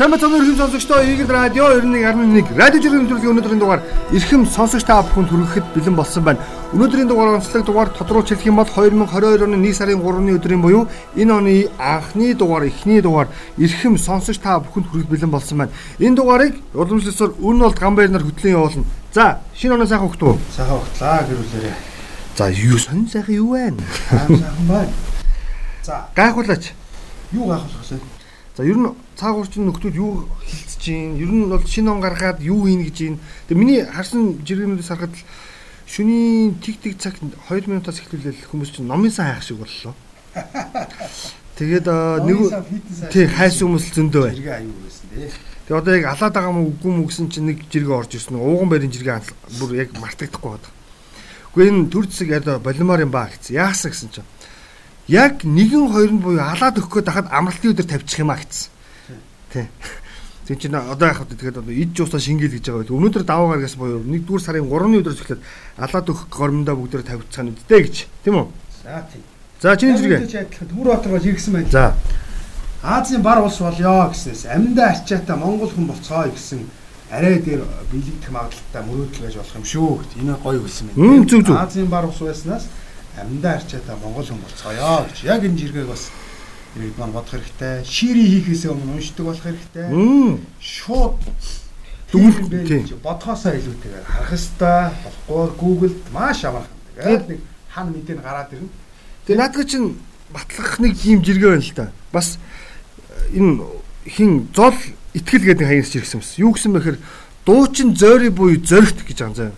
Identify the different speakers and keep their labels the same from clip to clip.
Speaker 1: Сайн бацхан өрхөм сонсогчдоо Игэл радио 91.1 радио жиргэн нэвтрүүлгийн өнөөдрийн дугаар эрхэм сонсогч та бүхэнд хүрэхэд бэлэн болсон байна. Өнөөдрийн дугаар онцлог дугаар тодруулж хэлэх юм бол 2022 оны 1 сарын 3-ны өдрийн буюу энэ оны анхны дугаар, эхний дугаар эрхэм сонсогч та бүхэнд хүрэхэд бэлэн болсон байна. Энэ дугаарыг уламжлалсаар өн бол гамбайр нар хөтлөн явуулна. За, шинэ оноо сайхан хөгтөө.
Speaker 2: Сайхан хөгтлаа гэрүүлээрээ.
Speaker 1: За, юу сонь сайхан юу вэ?
Speaker 2: Сайхан байна. За,
Speaker 1: Гайхуулаач.
Speaker 2: юу гайхуулах вэ?
Speaker 1: За ер нь цаагуурчин нөхдүүд юу хилцэж гин ер нь бол шинэ он гаргаад юу хийн гэж гин. Тэгээ миний харсан жиргэнүүдээс харахад л шөнийн тиг тиг цагт 2 минутаас эхлүүлэл хүмүүс чинь номын сан хайх шиг боллоо. Тэгээд нэг тий хайсан хүмүүс зөндөө бай.
Speaker 2: Зэрэг аюу байсан тий.
Speaker 1: Тэгээ одоо яг алаад байгаа мó үгүй мө гэсэн чинь нэг жиргээ орж ирсэн. Ууган барийн жиргээ бүр яг мартагдахгүй байна. Гэхдээ энэ төр зэсэг яда болимоор юм ба гэсэн. Яасан гэсэн чинь яг нэгэн хоёрын буюу алаад өгөх гээд хахад амралтын өдөр тавьчих юм а гэсэн. Тий. Тэг чинь одоо яг хөө тэгэхээр одоо ид жуусаа шингээл гэж байгаа байл. Өнөөдөр даваа гаргаас буюу 1-р сарын 3-ны өдрөөс эхлээд алаад өгөх гормондоо бүгдээр тавьчихсан нь үдтэй гэж. Тийм үү?
Speaker 2: За тийм.
Speaker 1: За чиний зэрэг.
Speaker 2: адилхан Төмөрбаатар бол иргсэн байна.
Speaker 1: За.
Speaker 2: Азийн бар улс болёо гэснээс амьдаа арчаатай монгол хүн болцгоо гэсэн арай дээр биелэгдэх магадлалтай мөрөөдөл байж болох юм шүү гэт. Энэ гоё хэлсэн байна. Азийн бар улс байснаас амьдаа арчаатай монгол хүн болцгоё гэж. Яг энэ жиргэг бас иргэд маань бодох хэрэгтэй. Шири хийхээс өмнө уншдаг болох хэрэгтэй. Шууд гэж бодхоосоо илүүтэйгээр харах ёстой. Болохгүй Google-д маш амархан. Тэгээд нэг хан мэдээ нь гараад ирнэ.
Speaker 1: Тэгээ наадах чинь батлах нэг юм жиргээ байна л да. Бас э, энэ хин зол итгэл гэдэг хаягс ирсэн юмс. Юу гэсэн бэхээр дуучин зойри буюу зоригт гэж байгаа юм заа.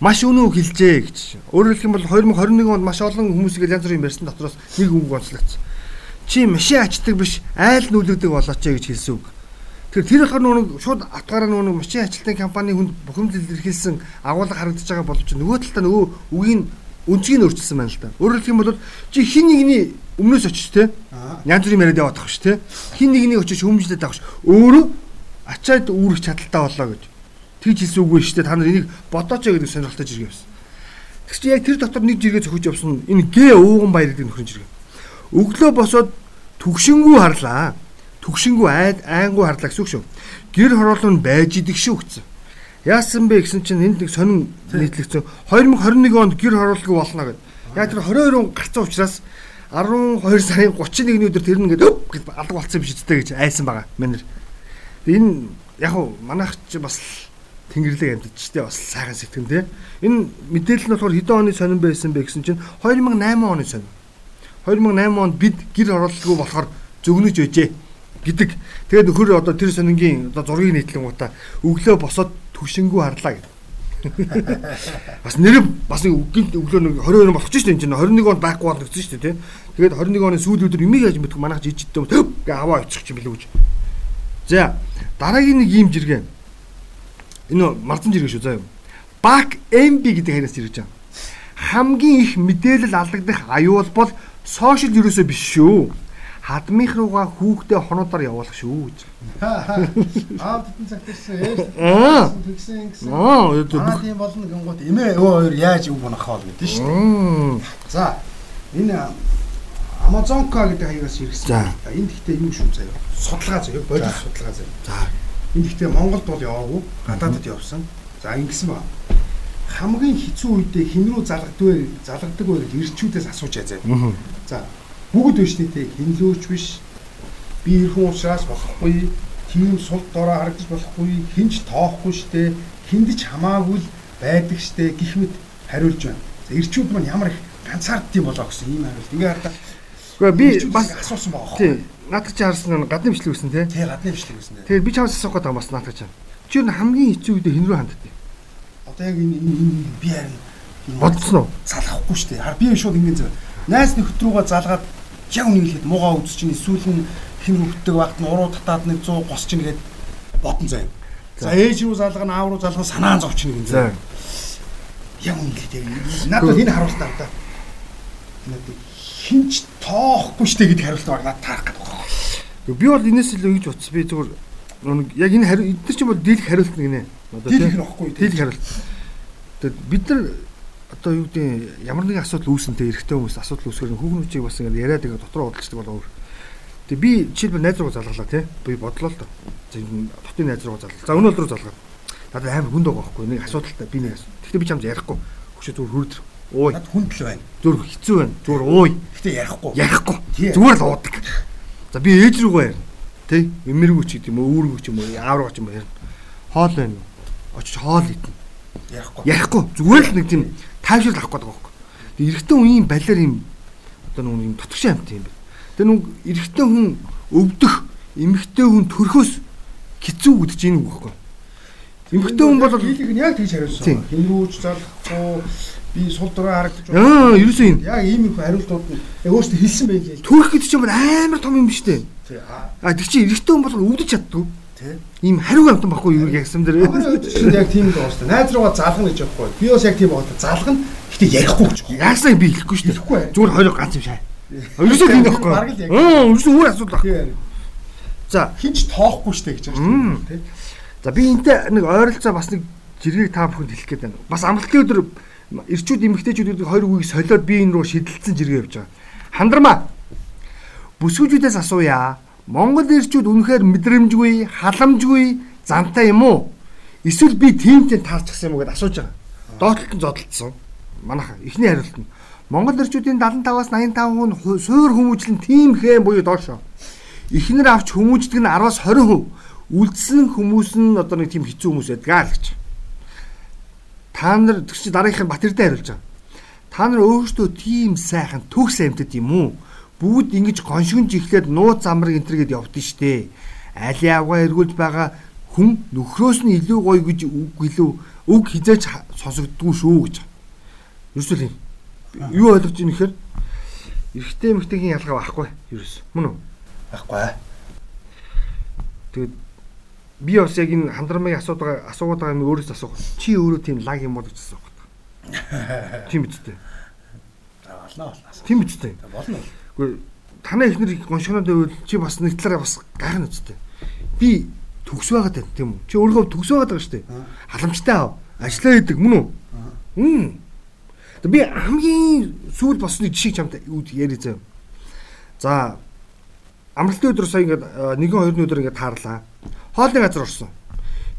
Speaker 1: Маш өнөө хэлжээ гэж. Өөрөөр хэлэх юм бол 2021 онд маш олон хүмүүсийг янз бүрийн ярьсан дотроос нэг үг онцлогдсон. Чи машин ачдаг биш айл нүүлэгдэг болооч гэж хэлсэн үг. Тэр тэр болохоор нөгөө шууд атгаараа нөгөө машин ажилтны компани хүнд бухимдал илэрхийлсэн агуулга харагдаж байгаа боловч нөгөө талдаа нөгөө үгийн өнцгийг нь өөрчилсөн байна л да. Өөрөөр хэлэх юм бол чи хин нэгний өмнөөс очиж те янз бүрийн яриад яваад тах ш те хин нэгний очиж хөмжлээд авах ш өөрөө ачаад үүрэх чадaltaа болоо гэж тэгж хэлсэн үгүй шүү дээ та нар энийг бодооч гэдэг сонирхолтой жиргээ байсан. Тэг чи яг тэр дотор нэг жиргээ зөвхөж явсан энэ гэ ууган баяр гэдэг нөхөр жиргээ. Өглөө босоод түгшингүү харлаа. Түгшингүү айд айнгуу харлаа гэсэн үг шүү. Гэр хороолол нь байж идэг шүү гэсэн. Яасан бэ гэсэн чинь энд нэг сонин нийтлэгцэн 2021 онд гэр хороолгүй болно гэдэг. Яг тэр 22 он гарцсан учраас 12 сарын 31-ний өдөр тэр нэгээд өп гэж алга болцсон юм биш үстэй гэж айсан байгаа. Тэгээ энэ яг манайх ч бас тэнгэрлэг амьдч штэ бас сайхан сэтгэн тий. Энэ мэдээлэл нь болохоор хэдэн оны сонин байсан бэ гэсэн чинь 2008 оны сонин. 2008 онд бид гэр оролцоогүй болохоор зөгнөж өжээ гэдэг. Тэгээд нөхөр одоо тэр сонингийн одоо зургийг нийтлэн гутаа өглөө босоод түгшингүү харлаа гэдэг. Бас нэр бас нэг өглөө нэг 22 болох ч шүү дээ энэ чинь 21 онд байхгүй бол гэсэн шүү дээ тий. Тэгээд 21 оны сүүл өдөр юмыг яаж мэдэх манайх жижигтэй юм гээ аваа очих юм билүү гэж. За дараагийн нэг юм жиргээ. Энэ марзан жиргээ шүү заа юу. Бак MB гэдэг хараас жиргэж байгаа. Хамгийн их мэдээлэл алдагдах аюул бол сошиал юусоо биш шүү. Хадмынх руугаа хүүхдээ хонуудаар явуулах шүү гэж.
Speaker 2: Аа тэтэн цагт ирсэн.
Speaker 1: Аа.
Speaker 2: Тэгсэн гэсэн.
Speaker 1: Аа,
Speaker 2: тийм болно гингууд эмээ өө хоёр яаж үг унах хоол гэдэг шүү дээ.
Speaker 1: Мм.
Speaker 2: За энэ Amazonka гэдэг хаягаас ирсэн. Энэ гэхдээ юу шүү заяа. Судалгаа заяа, бодис судалгаа заяа.
Speaker 1: За.
Speaker 2: Энэ гэхдээ Монголд бол яваагүй, гадаадд явсан. За ингэсэн ба. Хамгийн хэцүү үедээ хэн рүү залгадаг вэ? Залгадаг вэ гэж ирчүүдээс асуужаа заяа.
Speaker 1: Мгм.
Speaker 2: За бүгд биш нэ хинлөөч биш би ирхэн уушраас болохгүй тийм сул дорой харагдаж болохгүй хинч тоохгүй штэ хиндэж хамаагүй л байдаг штэ гих мэт хариулж байна. За ирчүүд маань ямар их ганцаарддсан болоо гэсэн ийм хариулт. Ингээ хараа
Speaker 1: Гэхдээ би бас
Speaker 2: асуусан байгаа.
Speaker 1: тий наадах чи харсан нь гадны бичлэг үсэн тий.
Speaker 2: Тэ гадны бичлэг гэсэн дээ.
Speaker 1: Тэгээд би чамаас асуух гэдэг бас наадах чи. Чи юу хамгийн хэцүү үедээ хэн рүү ханддаг?
Speaker 2: Одоо яг энэ энэ би харин
Speaker 1: Бодсон уу?
Speaker 2: залахгүй штэ. Хар би шууд ингэ зөв. Найс нөхд рүүгээ залгаад яг үнийг хэлэхэд муугаа үзэж чинь эсвэл нь хин хөвгдөг багт нь уруу татаад нэг 100 гос чинь гээд бодон заяа. За ээж рүү залгана, аав руу залгана санаан зовчихно гин
Speaker 1: За.
Speaker 2: Яг үнийг яг надад энэ харуултаа та. Надад хинч тоохгүй штэ гэдэг хариулт баг надад таарах гэдэг байна.
Speaker 1: Би бол энэс илүү ингэж утас би зүгээр яг энэ хариу эдгээр ч юм бол дийлэх хариулт нэг нэ. Одоо
Speaker 2: Дийлэх баггүй.
Speaker 1: Дийлэх хариулт. Тэгээд бид нар одоо юу гэдэг ямар нэгэн асуудал үүсэнтэй эрэгтэй хүмүүс асуудал үүсгэр хүүхнүүчийг бас ингэ яриад байгаа дотроо бодлочдаг болов. Тэгээ би жишээлбэл найз руу залгалаа тий. Би бодлоо л доо. Дотны найз руу залгал. За өнөө рүү залгаад. Надад амар хүнд байгаа байхгүй нэг асуудалтай би нэг. Гэхдээ би чамд ярихгүй. Хөшөө зүгээр хүрдэр. Ой.
Speaker 2: Над хүндэл байна.
Speaker 1: Зүгээр хэцүү байна. Зүгээр ууй.
Speaker 2: Гэтэ ярихгүй.
Speaker 1: Ярихгүй. Зүгээр л уудаг. За би ээж рүүгээ ярина. Тэ? Эмэргүй ч гэдэг юм уу, үүргүй ч юм уу, аав руу ч юм уу ярина. Хоол байна уу? Очиж хоол идэнэ.
Speaker 2: Ярихгүй.
Speaker 1: Ярихгүй. Зүгээр л нэг тийм тайвшрал авах гэдэг байхгүй. Тэгээ эрэгтэй хүн ийм балиар ийм одоо нэг юм тотгошин амт юм байна. Тэгээ нүг эрэгтэй хүн өвдөх, эмэгтэй хүн төрхөөс хэцүү гэдэг чинь үг байхгүй. Эмэгтэй хүн бол
Speaker 2: дийлэх нь яг тэгж хариулсан. Хинрүүч залахгүй би сул дураа харагдаж
Speaker 1: аа ерөөсөө юм
Speaker 2: Яг ийм их хариултууд нь яг өөртөө хэлсэн байх л.
Speaker 1: төрөх гэдэг чинь амар том юм биш үү?
Speaker 2: Тий. Аа.
Speaker 1: Тэг чи эрэгтэй хүн бол өвдөж чаддгүй.
Speaker 2: Тий.
Speaker 1: Ийм хариу амтан баггүй юу гэсэн
Speaker 2: өдөж яг тийм л дээ. Найз руугаа залгана гэж байхгүй. Би бас яг тийм байгаа. Залгана. Гэтэ ярихгүй гэж.
Speaker 1: Яасаа би хэлэхгүй шүү дээ. Зүгээр хоёроо ганц юм шаа. Ерөөсөө тийм байхгүй. Аа, ерөөсөө өөр асуудал.
Speaker 2: Тийм.
Speaker 1: За,
Speaker 2: Хинч тоохгүй шүү дээ гэж байгаа шүү дээ. Тий.
Speaker 1: За би энтэй нэг ойролцоо бас нэг жиргэг та бүхэнд хэлэх гээд байна. Бас амралтын өдөр эрчүүд эмэгтэйчүүд хоёр үгийг солиод би энэ руу шидэлцэн жиргээ явж байгаа. Хандармаа. Бүсгүүчүүдээс асууя. Монгол эрчүүд үнэхээр мэдрэмжгүй, халамжгүй, зантай юм уу? Эсвэл би тиймтэй таарчихсан юм уу гэдээ асууж байгаа. Доотлолт нь зодтолцсон. Манайха эхний хариулт нь Монгол эрчүүдийн 75-аас 85% нь суур хүмүүжлэн тийм хэн буюу доошоо. Эхнэр авч хүмүүждэг нь 10-аас 20%. Үлдсэн хүмүүс нь одоо нэг тийм хэцүү хүмүүс байдгаа л гэж. Та нар тэр чи дараагийнх нь Батэрдээ хариулж байгаа. Та нар өөрсдөө тийм сайхан төгс амьтад юм уу? Бүгд ингэж гоншигнж ихлээд нууц замраг энтергээд явдсан штэ. Али авгаа эргүүлж байгаа хүн нөхрөөс нь илүү гоё гэж үг илүү үг хизээч сонсогддгүй шүү гэж. Ерөөсөө юм. Юу ойлгож ийм ихээр эрэгтэй эмэгтэйгийн ялгаа байхгүй ерөөс. Мөн үү?
Speaker 2: Байхгүй.
Speaker 1: Тэгээд би бас яг энэ хандрамыг асуудаг асуугаад байгаа юм өөрөөс асуух. Чи өөрөө тийм лаг юм бол гэж асуух. Тийм биз дээ.
Speaker 2: Болно болно.
Speaker 1: Тийм дээ.
Speaker 2: Болно.
Speaker 1: Гэхдээ танай ихнэр гоншгоноод байвал чи бас нэг талаараа бас гайхна үстэй. Би төгс байгаад байна тийм үү? Чи өөрөө төгс байгаад байгаа шүү дээ. Халамжтай аа. Ажлаа хийдэг мөн үү? Мм. Тэг би хамгийн сүүл бас нэг жишээ чамд үүд яри зав. За амралтын өдөр сая ингээд э, нэгэн хоёрын өдөр ингээд таарлаа. Хоолны газар орсон.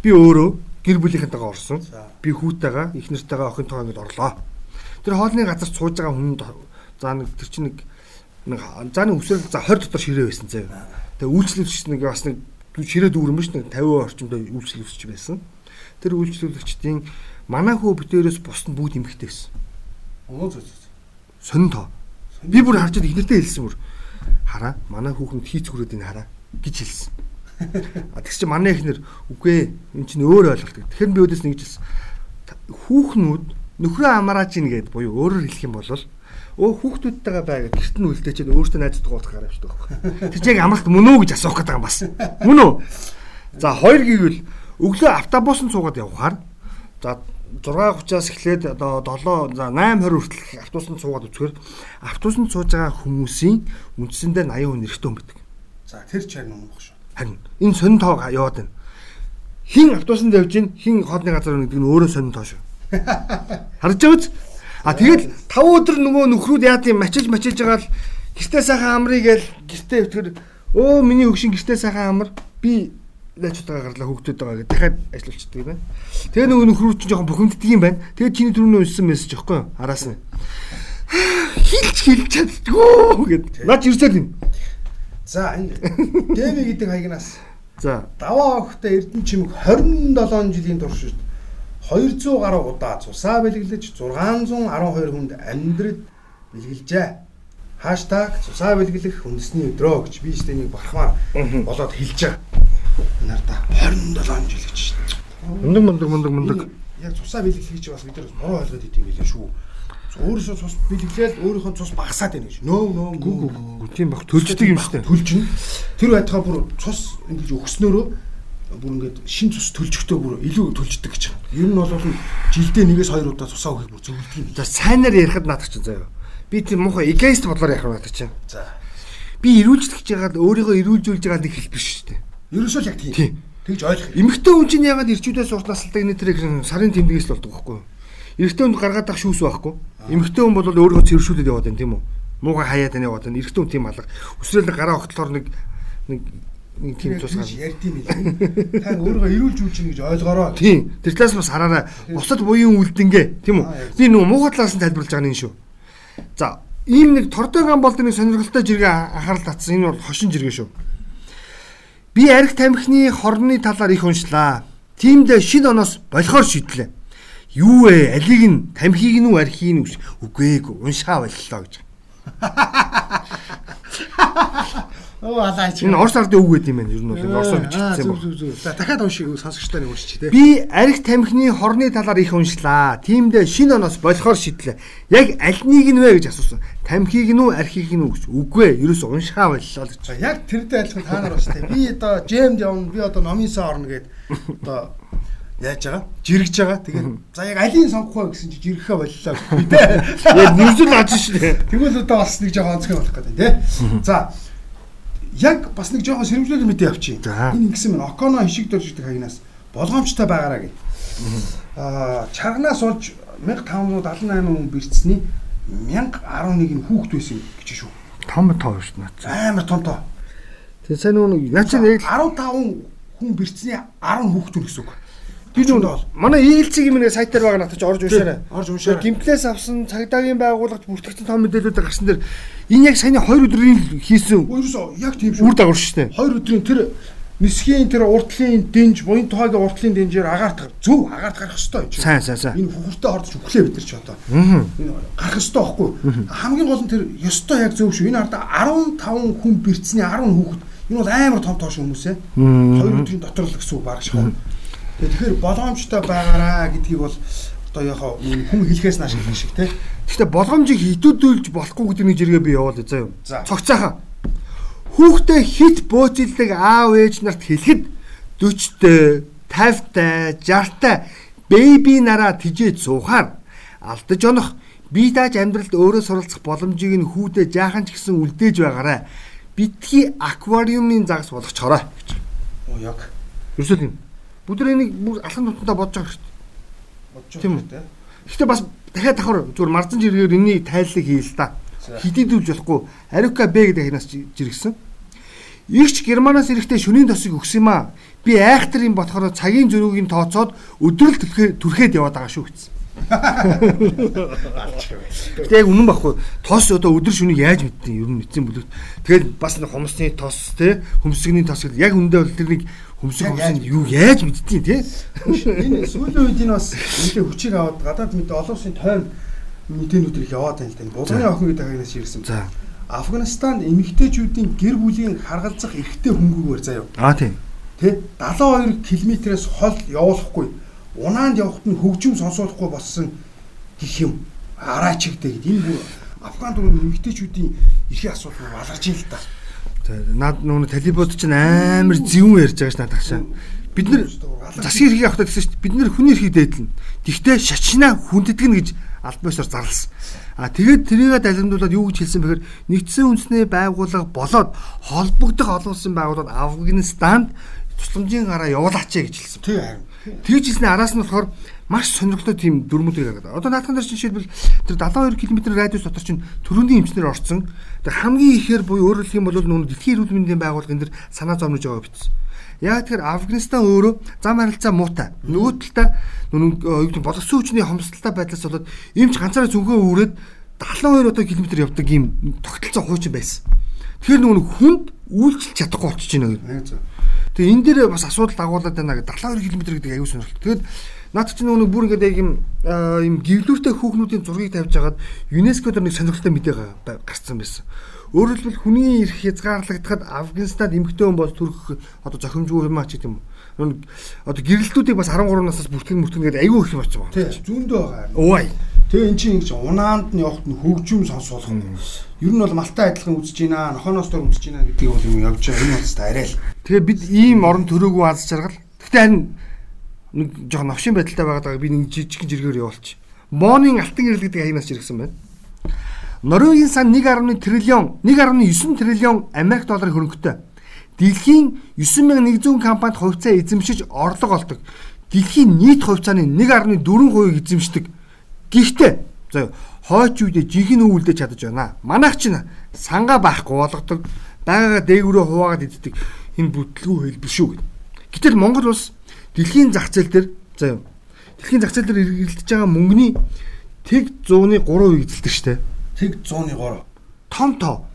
Speaker 1: Би өөрөө гэр бүлийнхэнтэйгээ орсон. Би хүүтэйгээ, их нартайгаа охинтойгоо ингээд орлоо. Тэр хоолны газар сууж байгаа хүн за нэг тэр чинь нэг нэг зааны өсвөр за 20 дотор ширээ байсан заяа. Тэгээ үйлчлүүлэгч нэг бас нэг ширээ дүүрэн биш нэг 50 орчимдөө үйлчлүүлэгч байсан. Тэр үйлчлүүлэгчдийн манай хөө битээрээс бус нь бүгд эмэгтэй байсан.
Speaker 2: Оо зөө зөө.
Speaker 1: Сонин тоо. Би бүр харж ихнэртэй хэлсэн бүр. Хараа манай хүүхэнд хийц хүрээд ин хараа гэж хэлсэн. А тэгс чи манай ихнэр үгүй эн чинь өөр ойлголт. Тэгэхээр би өөдөөс нэгж хэлсэн. Хүүхнүүд нөхрөө амрааж ийн гэд буюу өөрөөр хэлэх юм бол өө хүүхдүүдтэйгээ бай гэд гэрт нь үлдээ чинь өөртөө найзтай гоотх гараа шүү дээ. Тэр яг амралт мөн үү гэж асуух гэдэг юм бас. Мөн үү? За хоёр гэвэл өглөө автобусанд суугаад явхаар за 6:30-аас эхлээд одоо 7 за 8:20 хүртэл автобусанд суугаад үзэхээр автобусанд сууж байгаа хүмүүсийн үндсэндээ 80% хүн эрэгтэй хүн байдаг.
Speaker 2: За тэр ч харин унах шүү.
Speaker 1: Харин энэ сонин тоо яваад байна. Хин автобусанд явж гин хин хоолны газар гэдэг нь өөрөө сонин тоо шүү. Харж байгаа биз? А тэгэл 5 өдөр нөгөө нөхрүүд яа тийм мачилж мачилж байгаа л гэртээ сайхан амрыг гээл гэртээ өтгөр өө миний хөгшин гэртээ сайхан амар би лачтайгаа гарлаа хөгтөд байгаа гэдэг дахиад ажиллаулчихдаг юм байна. Тэгээ нөгөө нөхрүүд чинь жоохон бухимддаг юм байна. Тэгээ чиний түрүүний уншсан мессеж ихгүй юу? Араас нь хилч хилч чаддгүй гэд. Наач ирсэл юм.
Speaker 2: За энэ Дэви гэдэг хаягнаас
Speaker 1: За
Speaker 2: даваа охтой Эрдэнэ чимэг 27 жилийн турш 200 гаруй удаа цусаа бэлгэлж 612 хүнд амьдрал бэлгэлжээ. Хаштаг цусаа бэлгэлэх үндэсний өдрөө гэж би өөртөө нэг бахмаар болоод хэлж байгаа. Нарда 27 жил гэж шин.
Speaker 1: мундаг мундаг мундаг мундаг.
Speaker 2: Яг цусаа бэлгэлэх гэж бас бид нар муу ойлгоод идэв билээ шүү. Өөрөөсөө цус бэлгэлээд өөрийнхөө цус багасаад байна гэж. Нөө нөө
Speaker 1: Гү гү гү тийм баг төлждөг юм дээ.
Speaker 2: Төлжнө. Тэр байтугай бүр цус ингэж өгснөөрөө бүр ингээд шин цус төлжөхдөө бүр илүү төлждөг гэж байна. Ер нь бол жилдээ нэгээс хоёр удаа цусаа өгөх бүр зөвлөдөг юм.
Speaker 1: За сайнаар ярихад наадах чинь заяа. Би тийм муухай эгоист бодлоор ярих наадах чинь.
Speaker 2: За.
Speaker 1: Би ирүүлжлэх гэж яагаад өөрийгөө ирүүлжүүлж байгаа нэг хэлбэр шүү дээ.
Speaker 2: Ерөөсөө л яг тийм. Тэгж ойлгох.
Speaker 1: Эмэгтэй хүн чинь ягаад ирчүүдээс уртлаас л энэ тэр сарын тэмдгээс л болдог байхгүй юу? Эрэгтэй хүнд гаргаад ах шүүс байхгүй. Эмэгтэй хүн бол өөрөө цэвэршүүлээд яваад байна тийм үү? Муугаа хаяад байна яваад байна. Эрэгтэй хүн тийм алга. Өсрөөл гараа огтлохоор нэг нэг нэг тийм
Speaker 2: Тэгж
Speaker 1: тусгаа.
Speaker 2: ярьдیں۔ Та өөрийгөө эрүүл жүүлж ийн гэж ойлгоорой.
Speaker 1: Тийм. Тэр талаас бас хараарай. Бусад буян үлдэнгээ тийм үү? Би нөгөө муухай талаас нь тайлбарлаж байгаа энэ шүү. За, ийм нэг тордоган болдог нэг сонирхолтой жиргээ анхаарал татсан. Энэ бол хошин жиргээ шүү. Би арх тамхины хорны талаар их уншлаа. Тиймдээ шин оноос болохоор шийдлээ. Юу вэ? Алиг нь тамхиг нь үү архийг нь үү? Үгүй ээ, уншаа боллоо гэж.
Speaker 2: Оо алаач.
Speaker 1: Энэ орс ардын үг гэдэг юм байна. Ер нь бол энэ орсоор бичигдсэн
Speaker 2: зүг
Speaker 1: байна.
Speaker 2: За дахиад уншиг сонсогчтой нэг уншиж тий.
Speaker 1: Би арх тамхины хорны талаар их уншлаа. Тиймдээ шин оноос болохоор шийдлээ. Яг аль нэг нь вэ гэж асуусан. Тамхиг нь үү, архийг нь үү гэж. Үгүй ээ, ерөөс уншаа боллоо гэж.
Speaker 2: Яг тэрдээ адилхан та нар бас тий. Би одоо джемд явна, би одоо номинсаа орно гэд одоо яаж байгаа? Жиргэж байгаа. Тэгээд за яг алийг сонгох вэ гэсэн чи жиргэхэ боллоо би тий.
Speaker 1: Яг нэрзэл аж шээ.
Speaker 2: Тэгвэл одоо бас нэг жоохон онцгой болох гэдэг тий. За яг бас нэг жоохон сэрэмжлэл мэдээ авчи. Энэ ингэсэн мэн Оконо хишиг дөржигдэх хагнаас болгоомжтой байгаараа гэ. Аа чарганаас олж 1578 хүн бэрцсэний 1011 нь хүүхд байсан гэж шүү.
Speaker 1: Том тоо шүү дээ.
Speaker 2: Амар том тоо.
Speaker 1: Тэгээ сайн нөгөө наа чи нэг
Speaker 2: 15 хүн бэрцсэний 10 хүүхд үр гэсэн үг.
Speaker 1: Би нөгөө манай ээлцгийн минь сайтаар байгаа надад чи орж уншаарай.
Speaker 2: Орж уншаарай.
Speaker 1: Гимплээс авсан цагдаагийн байгууллагт бүртгэгдсэн том мэдээлүүдээр гарсан дэр энэ яг саяны 2 өдрийн хийсэн
Speaker 2: Өөрөөсөө яг тийм
Speaker 1: үр
Speaker 2: шүү.
Speaker 1: дагавар шүү дээ.
Speaker 2: Хоёр өдрийн тэр нисхийн тэр уртлын дэнж, буян тухайгийн уртлын дэнжээр агаарт зөв агаарт гарах ёстой ч.
Speaker 1: Сайн сайн сайн.
Speaker 2: Энэ хүүхэлтэй хордож өглөө бид нар ч одоо. Гарах ёстой байхгүй. Хамгийн гол нь тэр ёстой яг зөв шүү. Энэ арда 15 хүн бэрцний 10 хүүхэд. Энэ бол амар том тоош хүмүүс ээ. Хоёр өдрийн дотор л гэсэн үг баг шахав. Тэгэхээр боломжтой байгаараа гэдгийг бол одоо яг хүн хэлхээс нааш хэлэх шиг те.
Speaker 1: Гэхдээ болгоомжийг хитүүдүүлж болохгүй гэдэг нэг жиргээ би явуулъя заа юу.
Speaker 2: За.
Speaker 1: Цогцоохон. Хүүхдээ хит бөөцөлдөг аав ээж нарт хэлэхэд 40-тэй, 50-тай, 60-тай бэби нараа тижээд суухаар алдаж онох бие дааж амьдралд өөрөө суралцах боломжийг нь хүүдээ жаахан ч гэсэн үлдээж байгаарай. Битгий аквариумын загас болгочоорой гэж.
Speaker 2: Оо яг
Speaker 1: Ерөөсөө тийм. Бүгд энийг бүр алхан тутамдаа бодож байгаа шүү дээ.
Speaker 2: бодож байгаа
Speaker 1: үү?
Speaker 2: те.
Speaker 1: Гэхдээ бас дахиад давхар зүгээр марзан жиргээр энэний тайллыг хийе л да. Хидийдүүлж болохгүй. Ариука Б гэдэг хинаас жиргсэн. Игч Германаас ирэхдээ шөнийн тосыг өгсөн юм аа. Би айхтар юм болохоор цагийн зөрүүгийн тооцоод өдрөл түрхээ түрхээд яваад байгаа шүү гэсэн. Гэтэ яг үнэн баггүй. Тос одоо өдөр шөнөийг яаж мэдтiin ер нь эцсийн бүлэгт. Тэгэл бас нэг хумсны тос те хөмсгний тос гэдэг яг үндэ бол тэрнийг хөмсг
Speaker 2: Яг яаж
Speaker 1: хөмсөнд юу яаж мэдтiin те.
Speaker 2: Энэ сүүлийн үед энэ бас нэлээ хүчийг аваад гадаад мэдээ олон улсын тойм мэдээнүүд их яваад байна л да. Булганы охин гэдэг хагнаас ирсэн.
Speaker 1: За.
Speaker 2: Афганистанд эмэгтэйчүүдийн гэр бүлийн харгалзах эрхтэй хөнгөгөөр заяа.
Speaker 1: Аа тийм.
Speaker 2: Тэ 72 км-ээс хол явуулахгүй. Унаанд явахт нь хөгжим сонсоолохгүй болсон гэх юм. Араачигтэй гэдэг. Энэ бүр Афган дөрөв эмэгтэйчүүдийн эрхийн асуудал руу аларж ийн л та.
Speaker 1: Наад нүг талибууд ч амар зөвүүн ярьж байгаа ш надад шаа. Бид нэр засгийн эрхийг авах гэсэн чинь бид нэр хүний эрхийг дээдлэн. Тэгтээ шашнаа хүндэтгэн гэж аль бисаар зарласан. А тэгээд тэрийгэ далимдуулаад юу гэж хэлсэн бэхээр нэгдсэн үндэсний байгууллага болоод холбогдох олон улсын байгууллагад Афганистанд тусламжийн гараа явуулаач гэж хэлсэн.
Speaker 2: Тэг харин.
Speaker 1: Тэгж хэлсний араас нь болохоор маш сонирхолтой тийм дүрмүүдийг гаргаад. Одоо наадхан дээр чинь жишээлбэл тэр 72 км радиус дотор чинь төрөндийн эмчнэр орсон. Тэр хамгийн ихээр буюу өөрөөр хэлэх юм бол нүүн дэлхийн эрүүл мэндийн байгууллагын дээр санаа зовнож байгаа бичсэн. Яг тэр Афганистан өөрөө зам харилцаа муутай. Нөгөө талдаа нүн боловсон хүчний хомсдолтой байдлаас болоод эмч ганцаараа зүгөө үүрээд 72 одоо км явдаг юм тогтолцоо хуучин байсан. Тэгэхээр нөгөө хүнд үйлчлж чадахгүй болчихж байна. Тэгээ энэ дээр бас асуудал дагуулад байна гэдэг 72 км гэдэг аюу сонирхолтой. Тэгээд наад чинь нөгөө бүр ингээд яг юм юм гівлүүртэй хүүхнүүдийн зургийг тавьж хагаад ЮНЕСКО дээр нэг сонирхолтой мэдээ га- гарсан байсан. Өөрөөр хэлбэл хүний эрх хязгаарлагдахад Афганистанд эмэгтэй хүн бол төрөх одоо зохимжгүй юм аа ч гэдэм. Нүн одоо гэрэлтүүдийг бас 13 наснаас бүртгэн мөртгөн гэдэг аюу их юм болчих байгаа.
Speaker 2: Тэг зүүндөө байгаа.
Speaker 1: Ууй.
Speaker 2: Тэгээ эн чинь ингэж унаанд нь явахт нь хөгжим сонсоолох юм. Ер нь бол малтай адилхан үзэж байна, нохоноос дор үзэж байна гэдэг бол юм явж байгаа. Энэ бол та арай л.
Speaker 1: Тэгээ бид ийм орон төрөөгүй аз жаргал. Гэхдээ харин нэг жоохон новшин байдалтай байгаад би нэг жижиг жиргээр явуулчих. Монын алтан гэрэл гэдэг аянаас жиргсэн байна. Норвегийн сан 1.1 триллион 1.9 триллион Америк долларын хөрөнгөтэй. Дэлхийн 9100 компанид хувьцаа эзэмшиж орлого олдог. Дэлхийн нийт хувьцааны 1.4% эзэмшдэг. Гэхдээ за хойч үедээ жинхэнэ өвөлдөж чадаж байна. Манайх чинь сангаа байхгүй болгодог. Байгаагаа дээгүүрээ хуваагаад иддэг. Энэ бүтлгүй хэлбэр шүү гэв. Гэтэл Монгол улс дэлхийн зах зээл дээр за юу. Дэлхийн зах зээл дээр эргэлдэж байгаа мөнгөний тэг 100-ны 3% эзэлдэг штэ.
Speaker 2: Тэг 100-ны 3.
Speaker 1: Том тоо.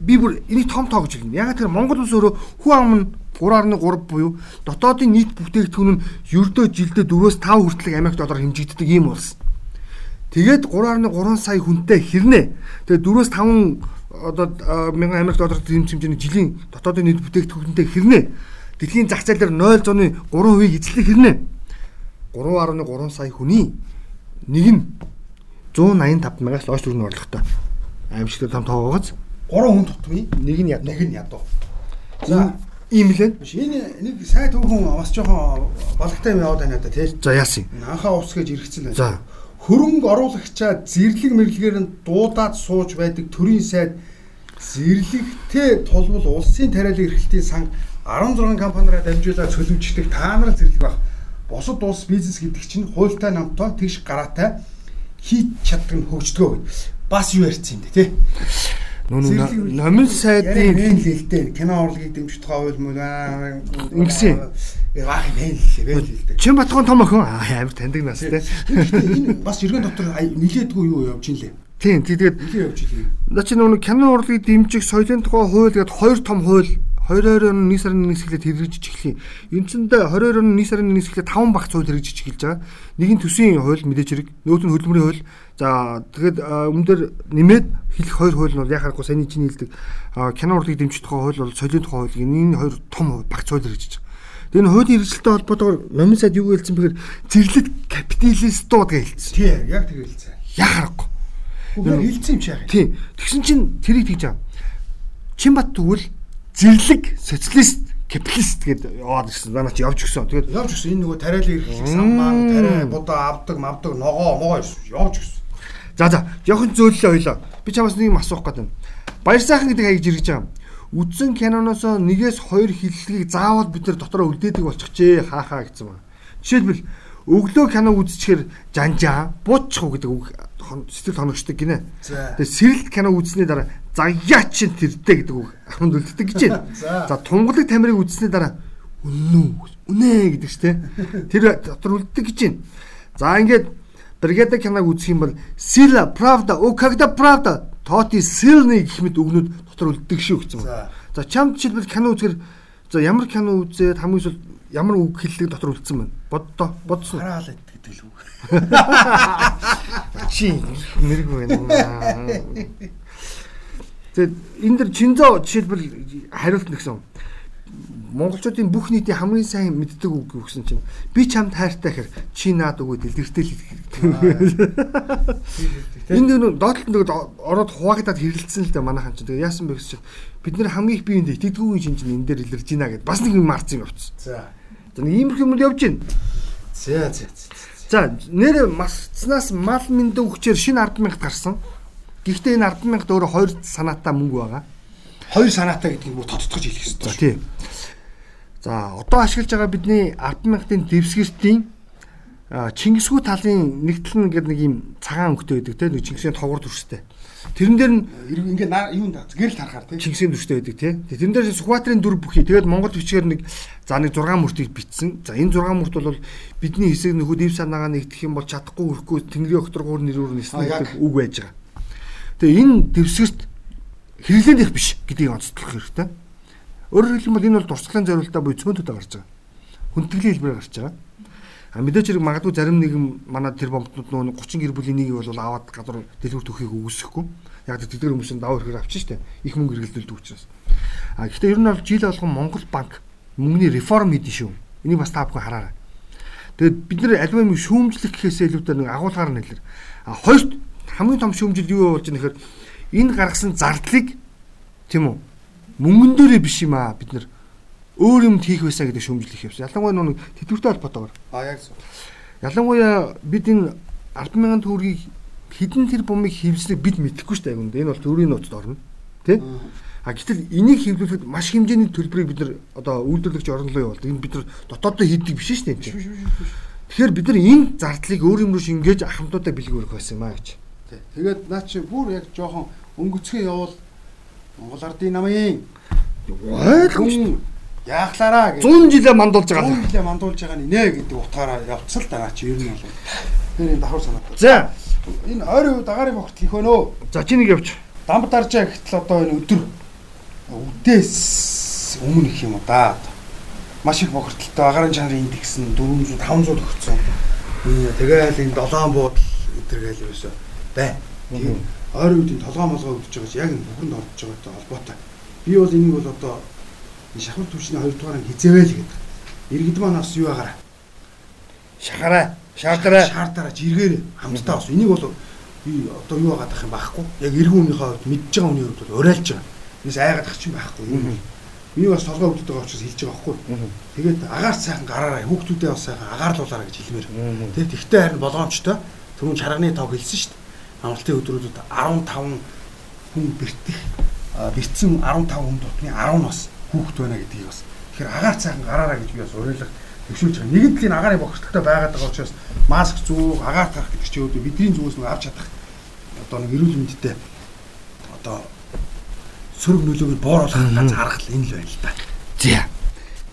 Speaker 1: Би бүр энийг том тоо гэж хэлнэ. Яг тэр Монгол улс өөрөө хүн ам нь 3.3 буюу дотоодын нийт бүтээгдэхүүн нь ердөө жилдээ 4-5 хүртэлх Америк доллар хэмжигддэг ийм улс. Тэгээд 3.3 сая хүнтэй хэрнээ. Тэгээд 4-5 одоо мянган Америк доллар тийм хэмжээний жилийн дотоодын нийт бүтээгдэхүүнтэй хэрнээ. Дэлхийн зах зээл дээр 0.3% эзлэх хэрнээ. 3.3 сая хүний нэг нь 185 мянгаас лоош төгрөгийн орлоготой. Аимшигтэй том тоогооц.
Speaker 2: 3 хүн тутмын
Speaker 1: нэг нь ядуу.
Speaker 2: нэг нь ядуу. За
Speaker 1: ийм лээ.
Speaker 2: биш энэ нэг сай түүхэн бас жоохон балагтай юм яваад байна да тий.
Speaker 1: За яасан.
Speaker 2: Анхаа ус гэж иргэцэн байна.
Speaker 1: За.
Speaker 2: Хөрөнгө оруулагчаа зэрлэг мэрлэгээр нь дуудаад сууж байдаг төрийн сайд зэрлэгтэй тулбал улсын тариалан эрхлэлтийн сан 16 компаниараа дамжуулаад цөлмжлэх та нар зэрлэг баг. Бусад улс бизнес гэдэг чинь хуультай намтай тэгш гараатай хийж чаддаг нь хөгждгөө гэд. Бас юу ярьсан юм бэ тий?
Speaker 1: Нүн номын сайдын
Speaker 2: мэн л л дээ. Кино урлагийг дэмжих тухай хууль мөн аа
Speaker 1: Ингэсэн.
Speaker 2: Баах мэн л мэн л дээ.
Speaker 1: Чин Батхан том охин амар таньдаг нас те.
Speaker 2: Энэ бас иргэн дотор нилээдгүй юу явж ин лээ.
Speaker 1: Тийм тэгээд
Speaker 2: явж илээ.
Speaker 1: наа чи нүн кино урлагийг дэмжих соёлын тухай хууль гэдэг хоёр том хууль 22 оны 1 сарын 1-ээс эхлээд хэрэгжиж эхлэе. Эндсэндээ 22 оны 1 сарын 1-ээс эхлээд 5 багц хууль хэрэгжиж эхэлж байгаа. Нэг нь төсвийн хууль мэдээж хэрэг, нөгөөт нь хөдөлмөрийн хууль. За тэгэхэд өмнөдөр нэмээд хэлэх хоёр хууль нь бол яхахгүй саяны чиний хэлдэг кино урлагийг дэмжих тухай хууль бол соёлын тухай хууль гэх энэ хоёр том багц хууль хэрэгжиж байгаа. Тэгээ энэ хуулийн хэрэгжилтэй холбоотойгоор номын сайд юу хэлсэн бэхээр зэрлэг капиталистууд гэж хэлсэн.
Speaker 2: Тий, яг тэр хэлцээ.
Speaker 1: Яхахгүй.
Speaker 2: Үгүй хэлцсэн юм чи яах юм.
Speaker 1: Тийм. Тэгсэн чинь тэрийг тэгж байгаа. Чинбат тэгвэл зэрлэг социалист капиталист гэдээ яваад ирсэн. Манай чи явж гисэн. Тэгээд
Speaker 2: Явж гисэн энэ нөгөө тариалан эрхлэх самбаан, тариа будаа авдаг, мавдаг, ногоо, могоо явж гисэн.
Speaker 1: за за жоохон зөөллөө хоёлоо. Би чамаас нэг юм асуух гээд байна. Баяр сайхан гэдэг хаягж ирж байгаа. Үдсэн киноноос нэгээс хоёр хиллэгийг заавал бид нар дотроо үлдээдэг болчихжээ. Хаа хаа гэсэн байна. Жишээлбэл өглөө кино үзчихээр жанжаа, буутчих уу гэдэг үг сэтгэл хоногчдаг гинэ. Тэгээ сэрэлт кино үзсний дараа заяа чин тэрдэ гэдэг үг ахмад үлддэг гэж байна.
Speaker 2: За.
Speaker 1: Тунгалаг тамирыг үзсний дараа үнэн үнэ гэдэг чинь тэ. Тэр дотор үлддэг гэж байна. За ингээд бригада киног үзэх юм бол сила правда о когда правда тоти сильный гэх мэт үгнүүд дотор үлддэг шүү гэсэн. За чам жишээлбэл кино үзэхэр за ямар кино үзээд хамгийн сүүл ямар үг хэллэг дотор үлдсэн байна. Боддоо бодсон.
Speaker 2: Хараалаа гэдэг л үг.
Speaker 1: Чи мэрэг байна. Тэгээд энэ дэр чинзоо жишээлбэл хариулт нэгсэн. Монголчуудын бүх нийтийн хамгийн сайн мэддэг үг гэсэн чинь би чамд хайртай хэр чи наад өгөө дэлгэртэл хэлдэг. Энд нэг доотлолт нэг ороод хуваагдаад хэрэлцсэн л дээ манайхан чинь. Тэгээ яасан бэ гэсэн чинь бид нэр хамгийн их биеинд итгэдэггүй шин чинь энэ дээр илэрж байна гэд бас нэг юм марцсан явцсан.
Speaker 2: За.
Speaker 1: За нэг иймэрхүү юм явж байна.
Speaker 2: За за.
Speaker 1: За нэр масцнаас мал мэндэ өгчээр шинэ 100000 гарсан. Гэхдээ энэ 100000 өөрөө хоёр санаатай мөнгө байгаа.
Speaker 2: Хоёр санаатай гэдэг нь бүр тоцтгож хэлэх
Speaker 1: За
Speaker 2: хэрэгтэй.
Speaker 1: тий. За одоо ашиглаж байгаа бидний 100000-ын дэвсгэртийн а, Чингисхүү талын нэгтлэн гэдэг нэг юм цагаан өнгөтэй байдаг те нэг Чингисийн тогор дүрстэй. Тэрэн дээр нь
Speaker 2: ингээ наа юунд гэрэл харахаар тийм.
Speaker 1: Чингисийн дүрстэй байдаг тий. Тэгээ тэрэн дээр Сүхбаатарын дүр бүхий. Тэгээд Монгол бичгээр нэг за нэг 6 мөртийг бичсэн. За энэ 6 мөрт бол бидний хэсэг нөхөд ив санаагаа нэгдэх юм бол чадахгүй өрөхгүй Тэнгэрийн огторгоор нэрээр нэснэ гэдэг үг байж байгаа. Тэгээ энэ дэвсгэрт хэрэглээнд их биш гэдгийг онцлох хэрэгтэй. Өөрөөр хэлбэл энэ бол дурсгалын зориулалтаа буюу цөөнтөд гарч байгаа. Хүндэтгэлийн хэлбэрээр гарч байгаа. А мэдээж хэрэг магадгүй зарим нэгэн манай тэр бомбтнууд нөгөө 30 гэр бүлийн нэг бол аваад гадуур дэлгүүр төхийг үгүйсэхгүй. Яг тэдгээр хүмүүс нь даваа хэрэг авчих штэ. Их мөнгө хэрэглэдэг учраас. А гэхдээ ер нь бол жил болгон Монгол банк мөнгөний реформ хийдэн шүү. Энийг бас та бүхэн хараарай. Тэгээд бид нэр аливаа юм шүүмжлэх гэхээсээ илүүтэй нэг агуулгаар нь хэлэр. А хоёрт хамгийн том шүүмжил юу болж байгаа нэхэр энэ гаргасан зардлыг тийм үү мөнгөн дээрээ биш юм аа бид нар өөр юмд хийх байсан гэдэг шүүмжлэх явсан. Ялангуяа нүг тэтгэвртэй холбоотойгоор.
Speaker 2: А яг зөв.
Speaker 1: Ялангуяа бид энэ 100000 төгрөгийг хідэн тэр бумыг хевснийг бид мэдэхгүй шүү дээ. Энэ бол төрийн нууцд орно. Тэ? А гэтэл энийг хэвлүүлэхэд маш хэмжээний төлбөрийг бид нар одоо үйлдвэрлэгч руу явуулдаг. Энэ бид нар дотооддоо хийдэг биш шүү дээ. Тэгэхээр бид нар энэ зардлыг өөр юм руу шингээж ахмадуудаа бэлгүүрэх байсан юм аа гэж.
Speaker 2: Тий. Тэгээд наа чи бүр яг жоохон өнгөцгөө явуул Монгол ардын намын
Speaker 1: Ойлгомжтой.
Speaker 2: яахлаараа гэж
Speaker 1: 100 жилээ мандуулж байгаа.
Speaker 2: 100 жилээ мандуулж байгаа нэ гэдэг утгаараа явцсан л да наа чи ер нь бол. Тэр энэ давхар санаатай.
Speaker 1: За.
Speaker 2: Энэ ойрын үед агаарын бохт хийх өнөө.
Speaker 1: За чи нэг явж.
Speaker 2: Дамб даржаа гэтэл одоо энэ өдөр үдээс өмнө их юм да. Маш их бохирдолтой агаарын чанарын индекс нь 400 500 өгцөн. Ээ тэгээл энэ долоон буудал өдөргээл ерөөсөө бай. Тийм ойрын үеийн толгоо молгоо өгдөж байгаа чи яг бүхэнд орж байгаатай холбоотой. Би бол энийг бол одоо шахмат түвшний 2 дугаарыг хизээвэл гэдэг. Иргэд маань бас юу агаараа
Speaker 1: Шахараа. Шаардараа.
Speaker 2: шаардаараа жиргээрээ хамтдаа бас энийг бол би одоо юу байгаа юм байхгүй. Яг иргэн үнийхээ хувьд мэдж байгаа хүний хувьд бол уриалж байгаа. Энэс айгаад ах чинь байхгүй. Миний бас толгой өвдөд байгаа учраас хэлж байгаа байхгүй. Тэгээд агаар сайхан гараараа хүүхдүүдээ бас сайхан агаарлуулаарай гэж хэлмээр. Тэгээд тэгтээ харин болгоомжтой түрүүн чарганы тоог хэлсэн шүү дээ. Амралтын өдрүүдэд 15 хүн бэртэх бэртсэн 15 хүн дотны 10 нас хүүхд байна гэдгийг бас. Тэгэхээр агаар сайхан гараараа гэж би бас уриалга төвшүүлж байгаа. Нэгэнт л энэ агаарын бохирдолтой байгаад байгаа учраас маск зүүх, агаар тарах гэдэг чинь өөдөө бидний зүгээс нэг авч чадах одоо нэг эрүүл мэндтэй одоо сөрөг нөлөөг бууруулах ганц арга л энэ л байна л да.
Speaker 1: За.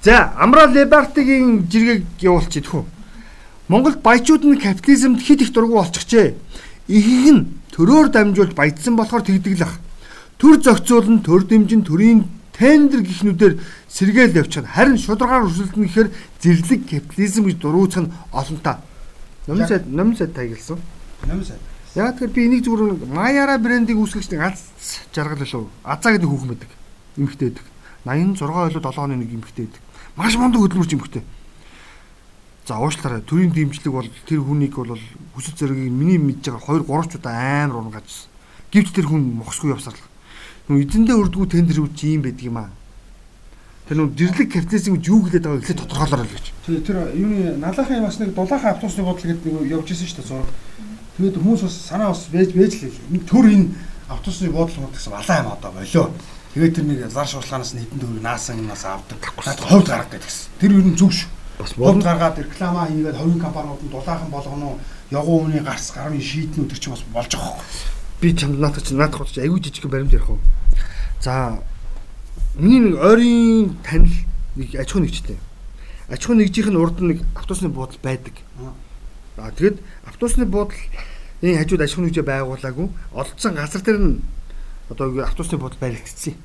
Speaker 1: За, Амра Лебартигийн жиргэг явуулчих идэх үү. Монголд баячууд нь капитализмд хит их дургу болчихжээ. Ихийг нь төрөөр дамжуулж баяжсан болохоор тэгдэглэх. Төр зохицуул нь төр дэмжин төрийн тендер гихнүүдээр сэргээл явчихна. Харин шударгаар өрсөлдөн гэхээр зэрлэг капитализм гэж дурууцах нь олонтаа. Номын сайд тагилсан.
Speaker 2: Сайн.
Speaker 1: Яг тэгэхээр би энийг зүгээр Маяра брендийг үүсгэгч нэг аз жаргал лөө. Азаа гэдэг хүүхэн байдаг. Имхтэй байдаг. 86 ойлоо 7 оны нэг имхтэй байдаг. Маш мундаг хөдөлмөрч имхтэй. За уушлаарай. Төрийн дэмжлэг бол тэр хүнийг бол хүсэл зэргийг миний мэдж байгаа 2 3 ч удаа амар унгажсэн. Гэвч тэр хүн мохсгүй явсаарлаа. Нүн эзэндээ өрдгүү тендер үуч юм байдаг юм аа. Тэр нүн дэрлэг капитализм гэж юу хэлээд байгааг эхлээд тодорхойлоорой л гэж.
Speaker 2: Тэгээ тэр юуны налахын бас нэг дулаахан автобусны бодол гэдэг нэг явж исэн шүү дээ зураг. Тэгээд хүмүүс бас санаа бас вэж вэж л төр энэ автобусны бодол мод гэсэн алаа юм одоо болоо. Тэгээд тэр нэг лар шуурлагаас нь хитэн төгрөг наасан юмнаас авдаг. Ховд гаргах гэдэгс. Тэр юу нь зөв шүү.
Speaker 1: Бас
Speaker 2: Ховд гаргаад реклама хийгээд хувийн компаниуд нь дулаахан болгоно явган өмнө гарс гарны шийднүүд төр чинь бас болж байгаа хөө.
Speaker 1: би чамд наадах чи наадах болж аягүй жижиг баримт ярих уу. За миний нэг ойрын танил нэг аж ахуй нэгжтэй. Аж ахуй нэгжийнх нь урд нэг автобусны буудал байдаг. Аа тэгэд автобусны буудал энэ хажууд аж ахуй нэгжээ байгуулаагүй олдсон газар дээр нь одоо автобусны буудал баригдчихсэн.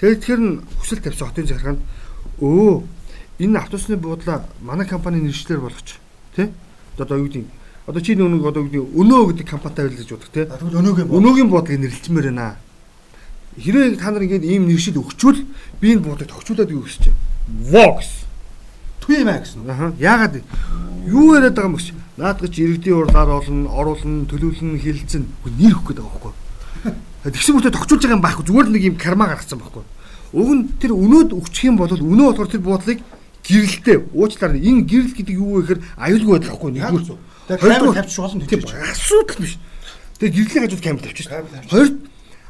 Speaker 1: Тэгээд тэр нь хүсэл тавьсан хотын захиргаанд өө энэ автобусны буудлаа манай компани нэршлэр болгоч тий одоо юу гэдэг одоо чи нүг одоо юу гэдэг өнөө гэдэг компанитай байлж бодох тий
Speaker 2: Тэгвэл өнөөгийн
Speaker 1: өнөөгийн буудлыг нэрлэлчмээр байна. Хэрвээ та нар ингэж ийм нэршил өгчвөл би энэ буудлыг тогтчуулаад юу гэсэн чинь Vox.
Speaker 2: түй юм аа гэсэн.
Speaker 1: Аха. Яагаад юу яриад байгаа юм бэ? Наадгач иргэдийн урлаар олно, оруулна, төлөвлөн хилцэн нэр өгөх гээд байгаа байхгүй. Тэгсэн мөртөө тогтчулж байгаа юм байхгүй. Зүгээр л нэг юм карма гаргацсан байхгүй. Уг нь тэр өнөөд өгчих юм бол өнөө болохоор тэр буудлыг гэрэлтэй уучлаар энэ гэрэл гэдэг юу вэ гэхээр аюулгүй байдал байхгүй.
Speaker 2: Яг
Speaker 1: Нэгдүгээр
Speaker 2: зөв. Тэгээ камер тавьчих болно
Speaker 1: Тийм асуудал биш. Тэгээ гэрлийн хажууд камер тавьчих
Speaker 2: Камер
Speaker 1: шээ.
Speaker 2: тавьчих.
Speaker 1: Хоёрт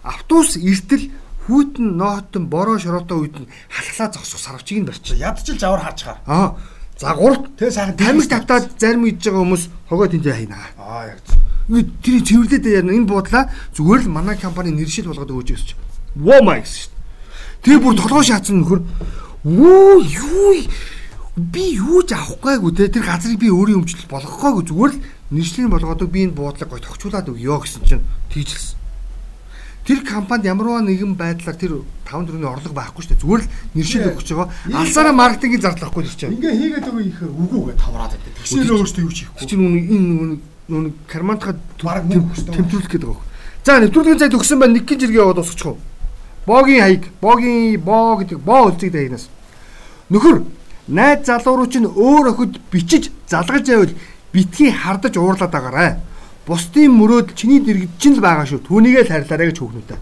Speaker 1: автобус эртэл хүйтэн ноотон бороо шороотоо үед нь халахлаа зогсох сарвчийг нь барьчих.
Speaker 2: Ядчил завар хаачгаар.
Speaker 1: Аа. За гуравт
Speaker 2: Тэгээ сайхан
Speaker 1: тамиг тавтаад зарим идж байгаа хүмүүс хогоо тэнцээ хайна.
Speaker 2: Аа яг
Speaker 1: тэрийг цэвэрлээд яана энэ буудлаа зүгээр л манай компани нэршил болгоод өгөөж гэсэн чинь. Womax шүү дээ. Тэгээ бүр толгой шаацсан нөхөр Вүү юу би юу ч авах гайгүй те тэр газрыг би өөрийн өмчлөл болгохгүйг зүгээр л нэршлийн болгоод би энэ буудлыг гой тогтчуулаад өгөө гэсэн чинь тийжлсэн. Тэр компанид ямарваа нэгэн байдлаар тэр 5 4-ний орлого байхгүй шүү дээ. Зүгээр л нэршил өгч байгаа. Алсаараа маркетингийн зардал авахгүй л чинь.
Speaker 2: Ингээ хийгээд өгөө ихээр үгүйгээ тавраад байдаг. Тэгснээр өөртөө юу ч хийхгүй.
Speaker 1: чинь нүг энэ нүг кармантахад тэмдэглэх гэдэг байгаа. За нэвтрүүлгийн цай төгсөн байна. Нэг гин жиргээ яваад усчих уу? Богийн хаяг, богийн боо гэдэг боо үлцэг дайнаас. Нөхөр найз залуу руу чинь өөр охид бичиж залгаж байвал битгий хардаж уурлаад байгаарай. Бусдын мөрөөд чиний дэргэд чинь л байгаа шүү. Түүнийгээ л харьлаарай гэж хүүхнүүтэй.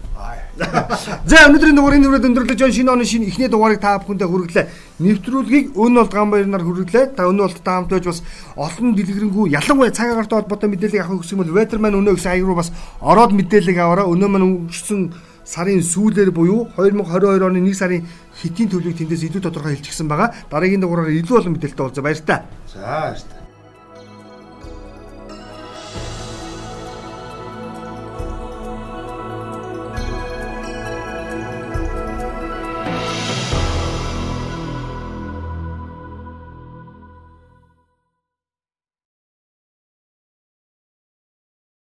Speaker 1: За өнөөдрийн дугаарыг нүрээд өндөрлөж байгаа шинэ оны шинэ эхний дугаарыг та бүхэндээ хүргэлээ. Нэвтрүүлгийг өн болд гамбайр нар хүргэлээ. Та өнөө болд та хамт байж бас олон дэлгэрэнгүй ялангуяа цаг агаартай холбоотой мэдээлэл авах гэсэн бол Weatherman өнөө гэсэн аяг руу бас ороод мэдээлэл аваараа. Өнөө маань өнгөрсөн сарын сүүлээр буюу 2022 оны 1 сарын хитийн төлөвийг тэндээс илүү тодорхой хэлчихсэн байгаа. Дараагийн дугаараар илүү олон мэдээлэлтэй уулзаа баяр та.
Speaker 2: За баяр та.